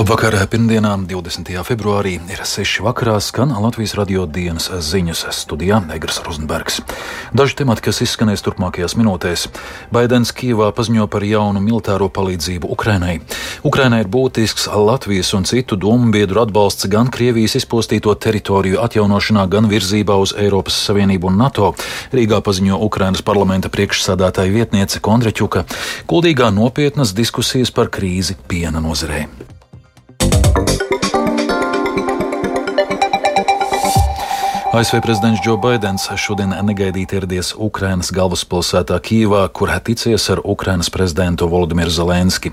Labvakar, pirmdienā, 20. februārī, ir 6. vakarā skan Latvijas radio dienas ziņas studijā Negras Rozenbergs. Daži temati, kas izskanēs turpmākajās minūtēs. Baidens Kīvā paziņo par jaunu militāro palīdzību Ukrainai. Ukrainai ir būtisks Latvijas un citu domu biedru atbalsts gan Krievijas izpostīto teritoriju atjaunošanā, gan virzībā uz Eiropas Savienību un NATO. Rīgā paziņo Ukrainas parlamenta priekšsādātāja vietniece Kondreķuka. Kuldīgā nopietnas diskusijas par krīzi piena nozarē. ASV prezidents Džo Baidens šodien negaidīti ieradies Ukrainas galvaspilsētā Kīvā, kur ticies ar Ukrainas prezidentu Volodimiru Zelenski.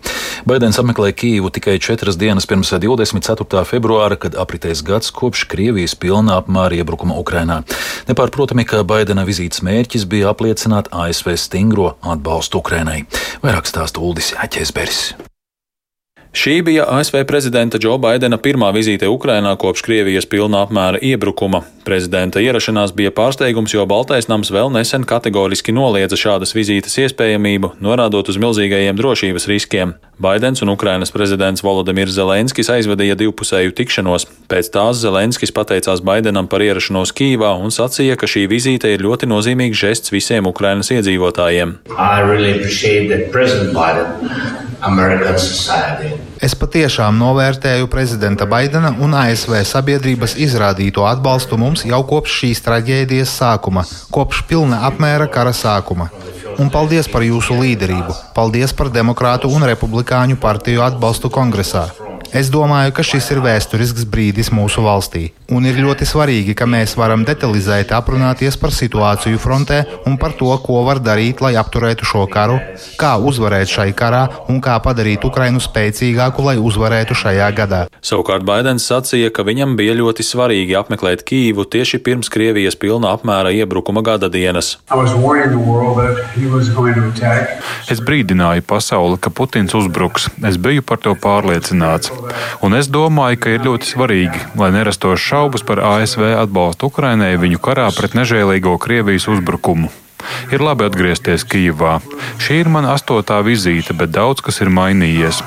Baidens apmeklēja Kīvu tikai četras dienas pirms 24. februāra, kad apritēs gads kopš Krievijas pilnā apmēra iebrukuma Ukrainā. Nepārprotami, ka Baidena vizītes mērķis bija apliecināt ASV stingro atbalstu Ukrainai. Vairāk stāsta Uldis Aķēsberis. Šī bija ASV prezidenta Džo Baidena pirmā vizīte Ukrainā kopš Krievijas pilna apmēra iebrukuma. Prezidenta ierašanās bija pārsteigums, jo Baltais nams vēl nesen kategoriski noliedza šādas vizītes iespējamību, norādot uz milzīgajiem drošības riskiem. Baidens un Ukrainas prezidents Volodimirs Zelenskis aizvadīja divpusēju tikšanos. Pēc tās Zelenskis pateicās Baidenam par ierašanos Kīvā un sacīja, ka šī vizīte ir ļoti nozīmīgs žests visiem Ukrainas iedzīvotājiem. Really Es patiešām novērtēju prezidenta Baidena un ASV sabiedrības izrādīto atbalstu mums jau kopš šīs traģēdijas sākuma, kopš pilna apmēra kara sākuma. Un paldies par jūsu līderību, paldies par demokrātu un republikāņu partiju atbalstu kongresā. Es domāju, ka šis ir vēsturisks brīdis mūsu valstī, un ir ļoti svarīgi, ka mēs varam detalizēti aprunāties par situāciju frontē un par to, ko var darīt, lai apturētu šo karu, kā uzvarēt šai karā un kā padarīt Ukrainu spēcīgāku, lai uzvarētu šajā gadā. Savukārt Baidens sacīja, ka viņam bija ļoti svarīgi apmeklēt Kīvu tieši pirms Krievijas pilna apmēra iebrukuma gada dienas. Es brīdināju pasauli, ka Putins uzbruks. Es biju par to pārliecināts. Un es domāju, ka ir ļoti svarīgi, lai nerastos šaubas par ASV atbalstu Ukrainai viņu karā pret nežēlīgo Krievijas uzbrukumu. Ir labi atgriezties Kijivā. Šī ir mana astotā vizīte, bet daudz kas ir mainījies.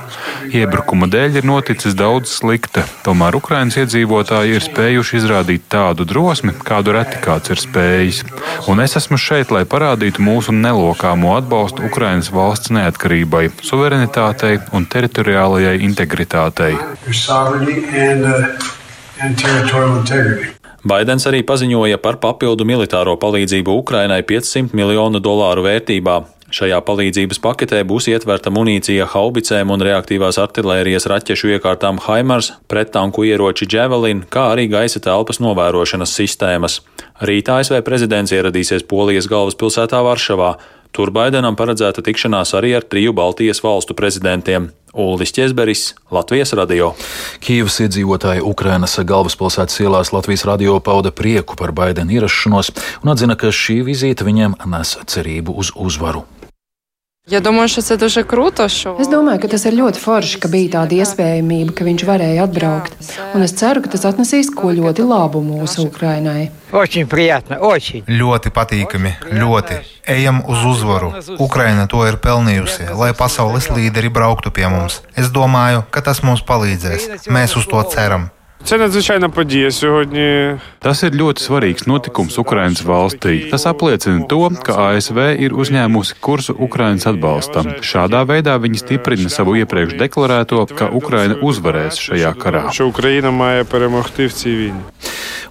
Iebrukuma dēļ ir noticis daudz slikta, tomēr Ukraiņas iedzīvotāji ir spējuši izrādīt tādu drosmi, kādu reti kāds ir spējis. Un es esmu šeit, lai parādītu mūsu nelokāmo atbalstu Ukraiņas valsts neatkarībai, suverenitātei un teritoriālajai integritātei. And, uh, and Baidens arī paziņoja par papildu militāro palīdzību Ukrainai 500 miljonu dolāru vērtībā. Šajā palīdzības paketē būs ietverta munīcija haubicēm un reaktīvās artilērijas raķešu iekārtām Haimars, prettanku ieroči Javelin, kā arī gaisa telpas novērošanas sistēmas. Rīt ASV prezidents ieradīsies Polijas galvaspilsētā Varšavā. Tur Baidenam paredzēta tikšanās arī ar triju Baltijas valstu prezidentiem. Uldis Česberis, Latvijas radio. Kīvas iedzīvotāji Ukrainas galvaspilsētas ielās Latvijas radio pauda prieku par Baidena ierašanos un atzina, ka šī vizīte viņiem nes cerību uz uzvaru. Я думаю, що це дуже круто. Що es domāju, ka tas ir ļoti forši, ka bija tāda iespējamība, ka viņš varēja atbraukt. Un es ceru, ka tas atnesīs ko ļoti labu mūsu Ukrainai. Ļoti patīkami, ļoti. Ejam uz uzvaru. Ukraina to ir pelnījusi, lai pasaules līderi brauktu pie mums. Es domāju, ka tas mums palīdzēs. Mēs uz to ceram. Це надзвичайна подія сьогодні. Tas ir ļoti svarīgs notikums Ukraiņas valstī. Tas apliecina to, ka ASV ir uzņēmusi kursu Ukraiņas atbalstam. Šādā veidā viņi stiprina savu iepriekš deklarēto, ka Ukraina uzvarēs šajā karā. Ukraina māja перемогти в цій війні.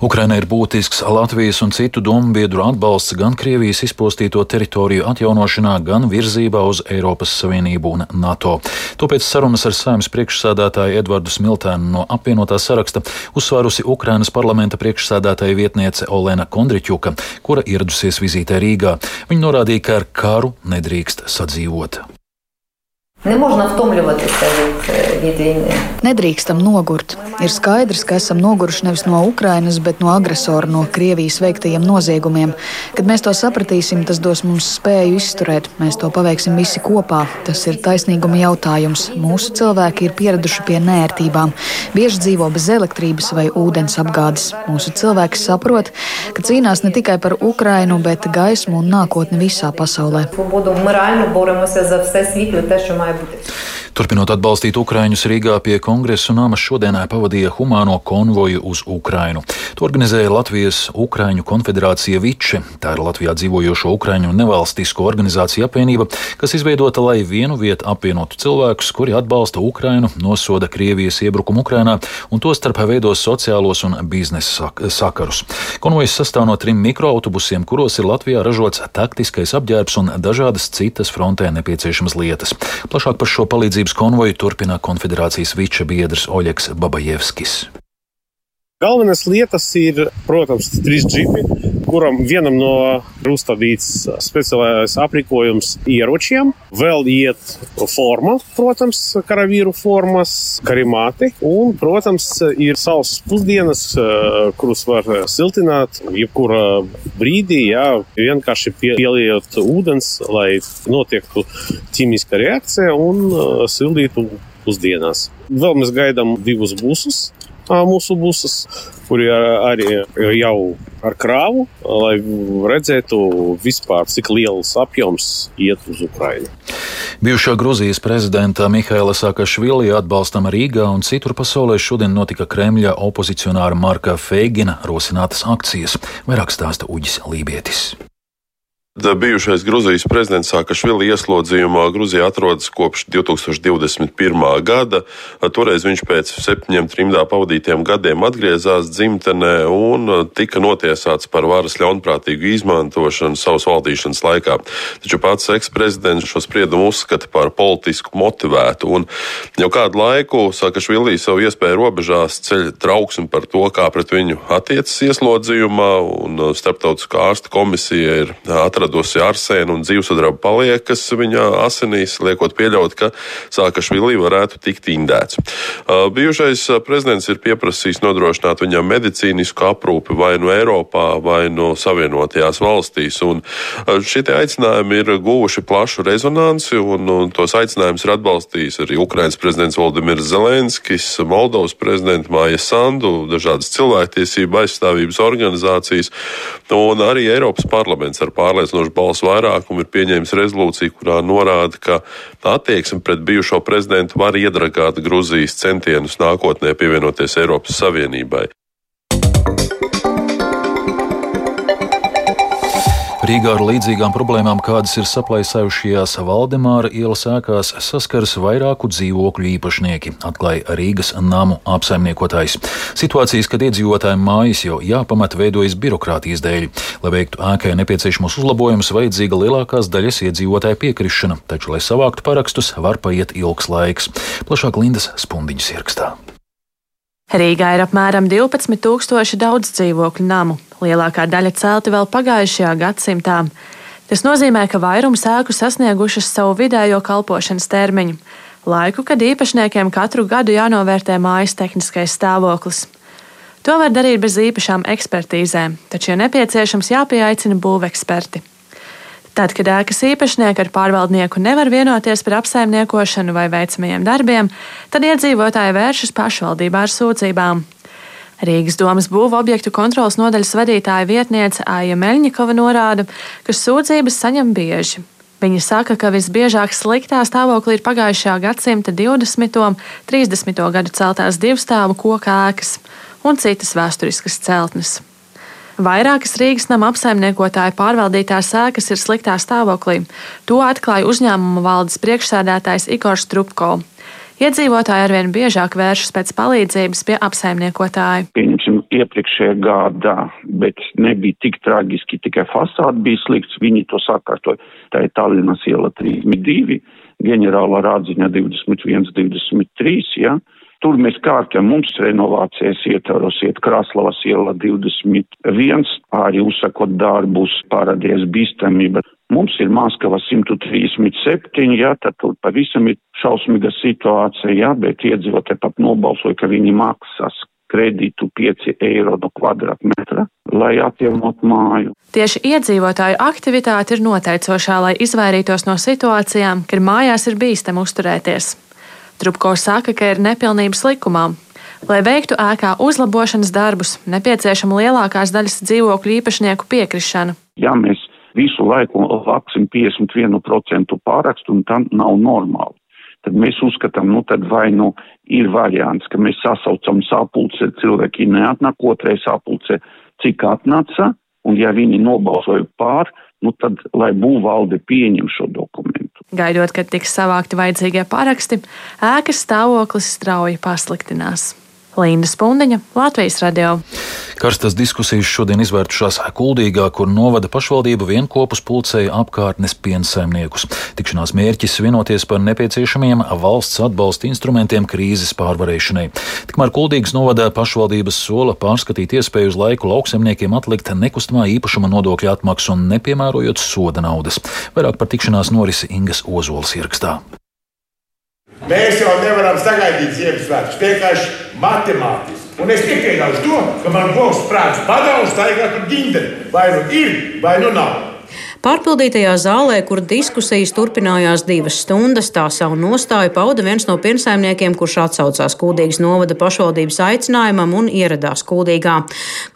Ukrainai ir būtisks Latvijas un citu domu biedru atbalsts gan Krievijas izpostīto teritoriju atjaunošanā, gan virzībā uz Eiropas Savienību un NATO. Tāpēc sarunas ar saimnes priekšsādātāju Edvardu Smiltēnu no apvienotā saraksta uzsvērusi Ukrainas parlamenta priekšsādātāja vietniece Olena Kondriķuka, kura ieradusies vizītē Rīgā. Viņa norādīja, ka ar karu nedrīkst sadzīvot. Nemožna vtumļoties sevi vidīnē. Nedrīkstam nogurt. Ir skaidrs, ka esam noguruši nevis no Ukrainas, bet no agresora, no Krievijas veiktajiem noziegumiem. Kad mēs to sapratīsim, tas dos mums spēju izturēt. Mēs to paveiksim visi kopā. Tas ir taisnīguma jautājums. Mūsu cilvēki ir pieraduši pie nērtībām. Bieži dzīvo bez elektrības vai ūdens apgādes. Mūsu cilvēki saprot, ka cīnās ne tikai par Ukrainu, bet gaismu un nākotni visā pasaulē. Mēs Bible. Turpinot atbalstīt Ukrāņus Rīgā pie kongresa nama, šodienai pavadīja humāno konvoju uz Ukrainu. To organizēja Latvijas Ukrāņu konfederācija Viče. Tā ir Latvijā dzīvojošo Ukrāņu nevalstisko organizāciju apvienība, kas izveidota, lai vienu vietu apvienotu cilvēkus, kuri atbalsta Ukrainu, nosoda Krievijas iebrukumu Ukrainā un to starp veidos sociālos un biznesa sakarus. Konvojas sastāv no trim mikroautobusiem, kuros ir Latvijā ražots taktiskais apģērbs un dažādas citas frontē nepieciešamas lietas. Plašāk par šo palīdzību palīdzības konvoju turpina konfederācijas viča biedrs Oļegs Babajevskis. Galvenās lietas ir, protams, trīs džipi, kuram vienam no Rustavīts speciālais aprīkojums ieročiem, vēl iet forma, protams, karavīru formas, karimāti, un, protams, ir savas pusdienas, kurus var siltināt. Jebkurā brīdī, jā, vienkārši pieliet ūdens, lai notiektu ķīmiska reakcija un sildītu pusdienās. Vēl mēs gaidām divus busus mūsu busus, kuri arī jau ar krāvu, lai redzētu vispār, cik liels apjoms iet uz Ukrajinu. Bijušā Grūzijas prezidenta Mihaila Sakašvili atbalstam Rīgā un citur pasaulē šodien notika Kremļa opozicionāra Marka Feigina rosinātas akcijas, vairāk stāsta Uģis Lībietis. Bijušais Grūzijas prezidents Sakašvili ieslodzījumā Grūzijā atrodas kopš 2021. gada. Toreiz viņš pēc septiņiem trimdā pavadītiem gadiem atgriezās dzimtenē un tika notiesāts par varas ļaunprātīgu izmantošanu savas valdīšanas laikā. Taču pats eksprezidents šo spriedumu uzskata par politisku motivētu. Un jau kādu laiku Sakašvili savu iespēju robežās ceļ trauksmi par to, kā pret viņu attiecas ieslodzījumā, un starptautiskā ārsta komisija ir atradusi atradusi arsēnu un dzīvesudraba paliekas viņa asinīs, liekot pieļaut, ka Sākašvili varētu tikt indēts. Bijušais prezidents ir pieprasījis nodrošināt viņam medicīnisku aprūpi vai no nu Eiropā, vai no nu Savienotajās valstīs. Un šie aicinājumi ir guvuši plašu rezonanci, un, un tos aicinājumus ir atbalstījis arī Ukrainas prezidents Valdemirs Zelenskis, Moldovas prezidents Māja Sandu, dažādas cilvēktiesība aizstāvības organizācijas, un arī Eiropas parlaments ar pārliecinošu pārliecinošu balsu vairākumu ir pieņēmis rezolūciju, kurā norāda, ka attieksme pret bijušo prezidentu var iedragāt Gruzijas centienus nākotnē pievienoties Eiropas Savienībai. Rīgā ar līdzīgām problēmām, kādas ir saplaisējušajās Valdemāra ielas ēkās, saskaras vairāku dzīvokļu īpašnieki, atklāja Rīgas namu apsaimniekotājs. Situācijas, kad iedzīvotājiem mājas jau jāpamat veidojas birokrātijas dēļ. Lai veiktu ēkai nepieciešamos uzlabojumus, vajadzīga lielākās daļas iedzīvotāja piekrišana, taču, lai savāktu parakstus, var paiet ilgs laiks. Plašāk Lindas Spundiņas ierakstā. Rīgā ir apmēram 12,000 daudz dzīvokļu namu. Lielākā daļa celti vēl pagājušajā gadsimtā. Tas nozīmē, ka vairums ēku sasniegušas savu vidējo kalpošanas termiņu, laiku, kad īpašniekiem katru gadu jānovērtē mājas tehniskais stāvoklis. To var darīt bez īpašām ekspertīzēm, taču, ja nepieciešams, jāpieaicina būveksperti. Tad, kad ēkas īpašnieki ar pārvaldnieku nevar vienoties par apsaimniekošanu vai veicamajiem darbiem, tad iedzīvotāji vēršas pašvaldībā ar sūdzībām. Rīgas domas būva objektu kontrolas nodaļas vadītāja vietniece Aija Meļņikova norāda, ka sūdzības saņem bieži. Viņa saka, ka visbiežāk sliktā stāvoklī ir pagājušā gadsimta 20. un 30. gadu celtās divstāvu koku ēkas un citas vēsturiskas celtnes. Vairākas Rīgas nama apsaimniekotāju pārvaldītās ēkas ir sliktā stāvoklī. To atklāja uzņēmuma valdes priekšsēdētājs Igors Trupko. Iedzīvotāji arvien biežāk vēršas pēc palīdzības pie apsaimniekotāja. Pieņemsim, iepriekšējā gadā, bet nebija tik traģiski, tikai fasāde bija slikts. Viņi to sakārtoja. Tā ir Tallinas iela 32, ģenerāla rādziņa 21, 23. Ja? Tur mēs kārtējam, mums renovācijas ietvaros iet Kraslavas iela 21, arī uzsakot darbus, paradies bīstamība. Mums ir Maskava 137, jā, tad tur pavisam ir šausmīga situācija, jā, bet iedzīvotāji pat nobalsoja, ka viņi maksās kredītu 5 eiro no kvadrātmetra, lai atjaunot māju. Tieši iedzīvotāju aktivitāte ir noteicošā, lai izvairītos no situācijām, kad mājās ir bīstami uzturēties. Trupko saka, ka ir nepilnības likumā. Lai veiktu ēkā uzlabošanas darbus, nepieciešama lielākās daļas dzīvokļu īpašnieku piekrišana. Ja mēs visu laiku vāksim 51% pārakstu, un tam nav normāli. tad mēs uzskatām, nu tad vai nu ir variants, ka mēs sasaucam sapulce, cilvēki neatnāk, otrai sapulce, cik atnāca, un ja viņi nobalsoja pār, nu tad, lai būvvalde pieņem šo dokumentu. Gaidot, kad tiks savākti vajadzīgie paraksti, ēkas stāvoklis strauji pasliktinās. Linda Spundeņa, Latvijas radio. Karstas diskusijas šodien izvērtušās Kuldīgā, kur novada pašvaldība vienopus pulcēja apkārtnes piensaimniekus. Tikšanās mērķis vienoties par nepieciešamiem valsts atbalsta instrumentiem krīzes pārvarēšanai. Tikmēr Kuldīgas novada pašvaldības sola pārskatīt iespēju uz laiku lauksemniekiem atlikt nekustamā īpašuma nodokļa atmaksu un nepiemērojot soda naudas. Vairāk par tikšanās norisi Ingas Ozols ierakstā. Mēs jau nevaram sagaidīt Ziemassvētkus vienkārši matemātiski. Un es nepieļaušu to, ka man būs prāts padaužs, staigāt ar ģinteri. Vai nu ir, vai nu nav. Pārpildītajā zālē, kur diskusijas turpinājās divas stundas, tā savu nostāju pauda viens no pirmsaimniekiem, kurš atsaucās Kūdīgas novada pašvaldības aicinājumam un ieradās Kūdīgā.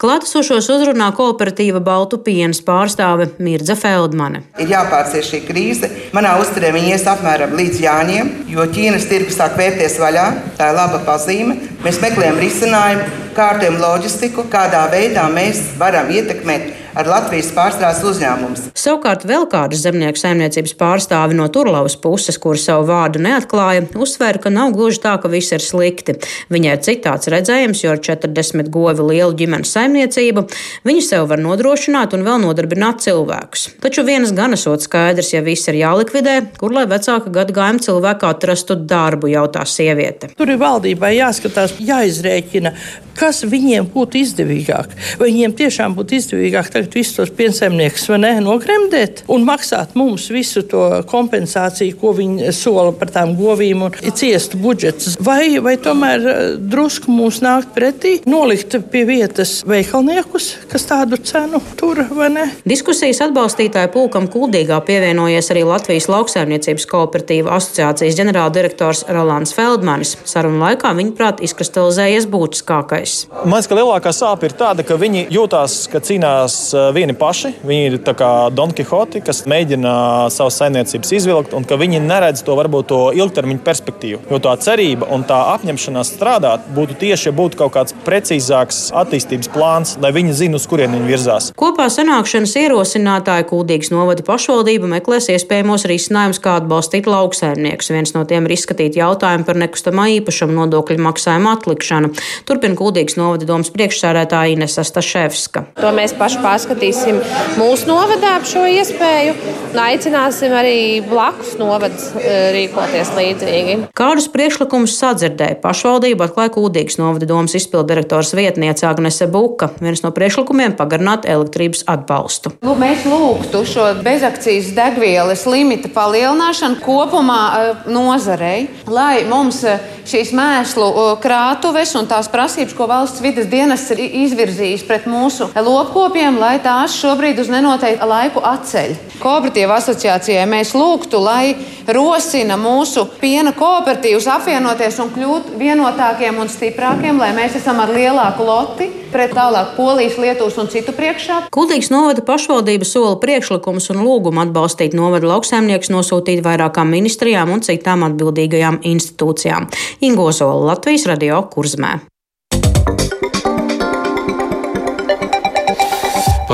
Klātesošos uzrunā kooperatīva Baltu pienas pārstāve Mirza Feldmane. Ir jāpārcieš šī krīze. Manā uzturē viņi ies apmēram līdz Jāņiem, jo Ķīnas tirgus sāk vērties vaļā. Tā ir laba pazīme. Mēs meklējam risinājumu, kārtējam loģistiku, kādā veidā mēs varam ietekmēt ar Latvijas pārstrādes uzņēmumus. Savukārt vēl kāda zemnieku saimniecības pārstāve no Turlavas puses, kur savu vārdu neatklāja, uzsvēra, ka nav gluži tā, ka viss ir slikti. Viņai ir citāds redzējums, jo ar 40 govi lielu ģimenes saimniecību viņi sev var nodrošināt un vēl nodarbināt cilvēkus. Taču vienas gan esot skaidrs, ja viss ir jālikvidē, kur lai vecāka gadagājuma cilvēku atrastu darbu, jautā sieviete. Tur ir valdībai jāskatās, jāizrēķina, kas viņiem būtu izdevīgāk. Vai viņiem tiešām būtu izdevīgāk tagad visus tos piensaimniekus nogremdēt un maksāt mums visu to kompensāciju, ko viņi sola par tām govīm un ciestu budžets. Vai, vai tomēr eh, drusku mums nākt pretī, nolikt pie vietas veikalniekus, kas tādu cenu tur vai ne? Diskusijas atbalstītāju pulkam Kuldīgā pievienojies arī Latvijas lauksaimniecības kooperatīva asociācijas ģenerāldirektors Rolands Feldmanis. Sarunu laikā viņa prāt izkristalizējies būtiskākais. Man liekas, ka lielākā sāpe ir tāda, ka viņi jūtās, ka cīnās vieni paši. Viņi ir kā Don Quixote, kas mēģina savas saimniecības izvilkt, un ka viņi neredz to varbūt to ilgtermiņa perspektīvu. Jo tā cerība un tā apņemšanās strādāt būtu tieši, ja būtu kaut kāds precīzāks attīstības plāns, lai viņi zinātu, uz kurien viņi virzās. Kopā sanākšanas ierosinātāji Kuldīgas novada pašvaldība meklēs iespējamos risinājumus, kā atbalstīt lauksaimniekus. Viens no tiem ir izskatīt jautājumu par nekustamā īpašuma nodokļu maksājumu atlikšanu. Turpina Kuldīgas novada domas priekšsēdētāja Inesa Staševska. To mēs paši pārskatīsim mūsu novadā šo iespēju un aicināsim arī blakus novads e, rīkoties līdzīgi. Kādus priekšlikumus sadzirdēja pašvaldība atklāja Kūdīgas novada domas izpildirektors vietniece Agnese Buka. Viens no priekšlikumiem - pagarināt elektrības atbalstu. Lūk, mēs lūgtu šo bezakcijas degvielas limita palielināšanu kopumā e, nozarei, lai mums e, šīs mēslu krātuves un tās prasības, ko valsts vidas dienas ir izvirzījis pret mūsu lopkopiem, lai tās šobrīd uz nenoteiktu laiku atceļ. Kooperatīva asociācijai mēs lūgtu, lai rosina mūsu piena kooperatīvus apvienoties un kļūt vienotākiem un stiprākiem, lai mēs esam ar lielāku loti pret tālāk Polijas, Lietuvas un citu priekšā. Kultīgas novada pašvaldība sola priekšlikumus un lūgumu atbalstīt novada lauksaimnieks nosūtīt vairākām ministrijām un citām atbildīgajām institūcijām. Ingozola Latvijas radio Kurzmē.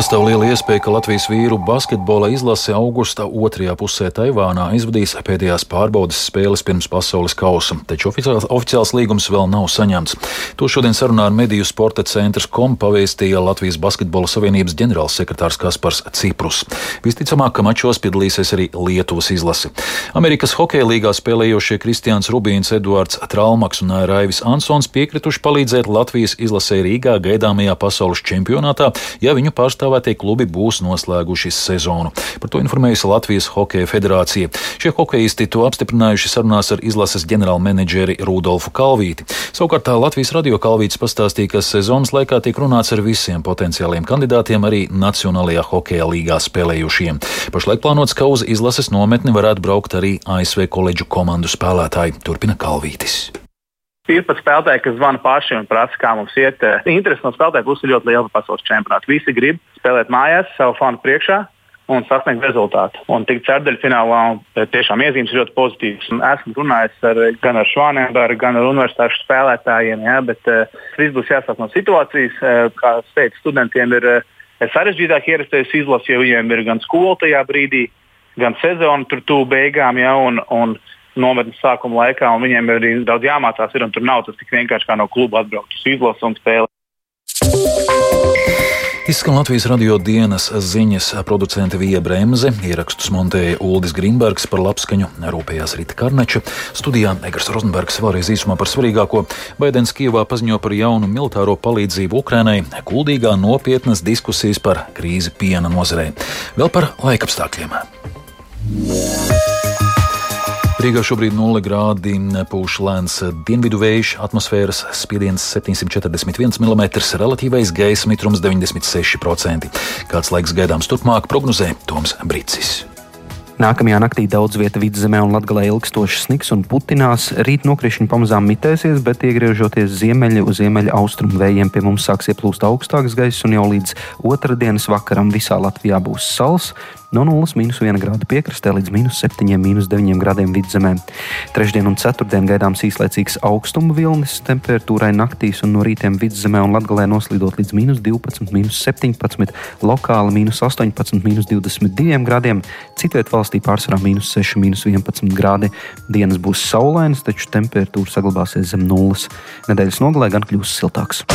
Pastāv liela iespēja, ka Latvijas vīru basketbola izlase augusta otrajā pusē Taivānā izvadīs pēdējās pārbaudas spēles pirms pasaules kausa, taču oficiāls, oficiāls līgums vēl nav saņemts. To šodien sarunā ar Mediju sporta centrs kom pavēstīja Latvijas basketbola savienības ģenerālsekretārs Kaspars Ciprus. Visticamāk, ka mačos piedalīsies arī Lietuvas izlase. Amerikas hokeja līgā spēlējošie Kristiāns Rubīns, Eduards Tralmaks un Raivis Ansons piekrituši palīdzēt Latvijas izlasē Rīgā gaidāmajā pasaules čempionātā, ja viņu pārstāv pārstāvētie klubi būs noslēguši sezonu. Par to informējusi Latvijas Hokeja federācija. Šie hokeisti to apstiprinājuši sarunās ar izlases ģenerālmenedžeri Rudolfu Kalvīti. Savukārt Latvijas radio Kalvītis pastāstīja, ka sezonas laikā tiek runāts ar visiem potenciāliem kandidātiem, arī Nacionālajā hokeja līgā spēlējušiem. Pašlaik plānots, ka uz izlases nometni varētu braukt arī ASV koledžu komandu spēlētāji. Turpina Kalvītis. 15 spēlētāji, kas zvana paši un prasa, kā mums iet. Interesi no spēlētāju puses ir ļoti liela par pasaules čempionātu. Visi grib spēlēt mājās, savu fanu priekšā un sasniegt rezultātu. Un tik ceturdaļfinālā tiešām iezīmes ir ļoti pozitīvas. Esmu runājis ar, gan ar Švānenbergu, gan ar universitāšu spēlētājiem, ja, bet uh, viss būs jāsāk no situācijas. Uh, kā es teicu, studentiem ir uh, sarežģītāk ierasties izlasīt, jo viņiem ir gan skola tajā brīdī, gan sezona tur tuvu beigām, ja, un, un nometnes sākuma laikā, un viņiem ir arī daudz jāmācās. Ir, tur nav tas tik vienkārši kā no kluba atbraukt uz izlasi un spēlēt. Izskan Latvijas radio dienas ziņas producente Vija Bremse, ierakstus montēja Uldis Grīmbergs par labskaņu, rūpējās Rita Karneča. Studijā Egars Rozenbergs vēlreiz īsumā par svarīgāko. Baidens Kijavā paziņo par jaunu militāro palīdzību Ukrainai, kuldīgā nopietnas diskusijas par krīzi piena nozarē. Vēl par laikapstākļiem. Rīgā šobrīd 0 grādi pūš lēns dienvidu vējš, atmosfēras spiediens 741 mm, relatīvais gaisa mitrums 96%. Kāds laiks gaidāms turpmāk, prognozē Toms Brīsis. Nākamajā naktī daudz vietā vidzemē un latgalē ilgstoši sniks un putinās. Rīt nokrišņi pamazām mitēsies, bet iegriežoties ziemeļu uz ziemeļa austrumu vējiem pie mums sāks ieplūst augstāks gaiss un jau līdz otrdienas vakaram visā Latvijā būs sals no 0,1 grāda piekrastē līdz minus 7,9 grādiem vidzemē. Trešdien un ceturtdien gaidāms īslaicīgs augstuma vilnis, temperatūrai naktīs un no rītiem vidzemē un latgalē noslīdot līdz minus 12, minus 17, lokāli minus 18, minus 22 grādiem, citviet valstī pārsvarā minus 6, minus 11 grādi. Dienas būs saulainas, taču temperatūra saglabāsies zem nulles. Nedēļas nogalē gan kļūs siltāks.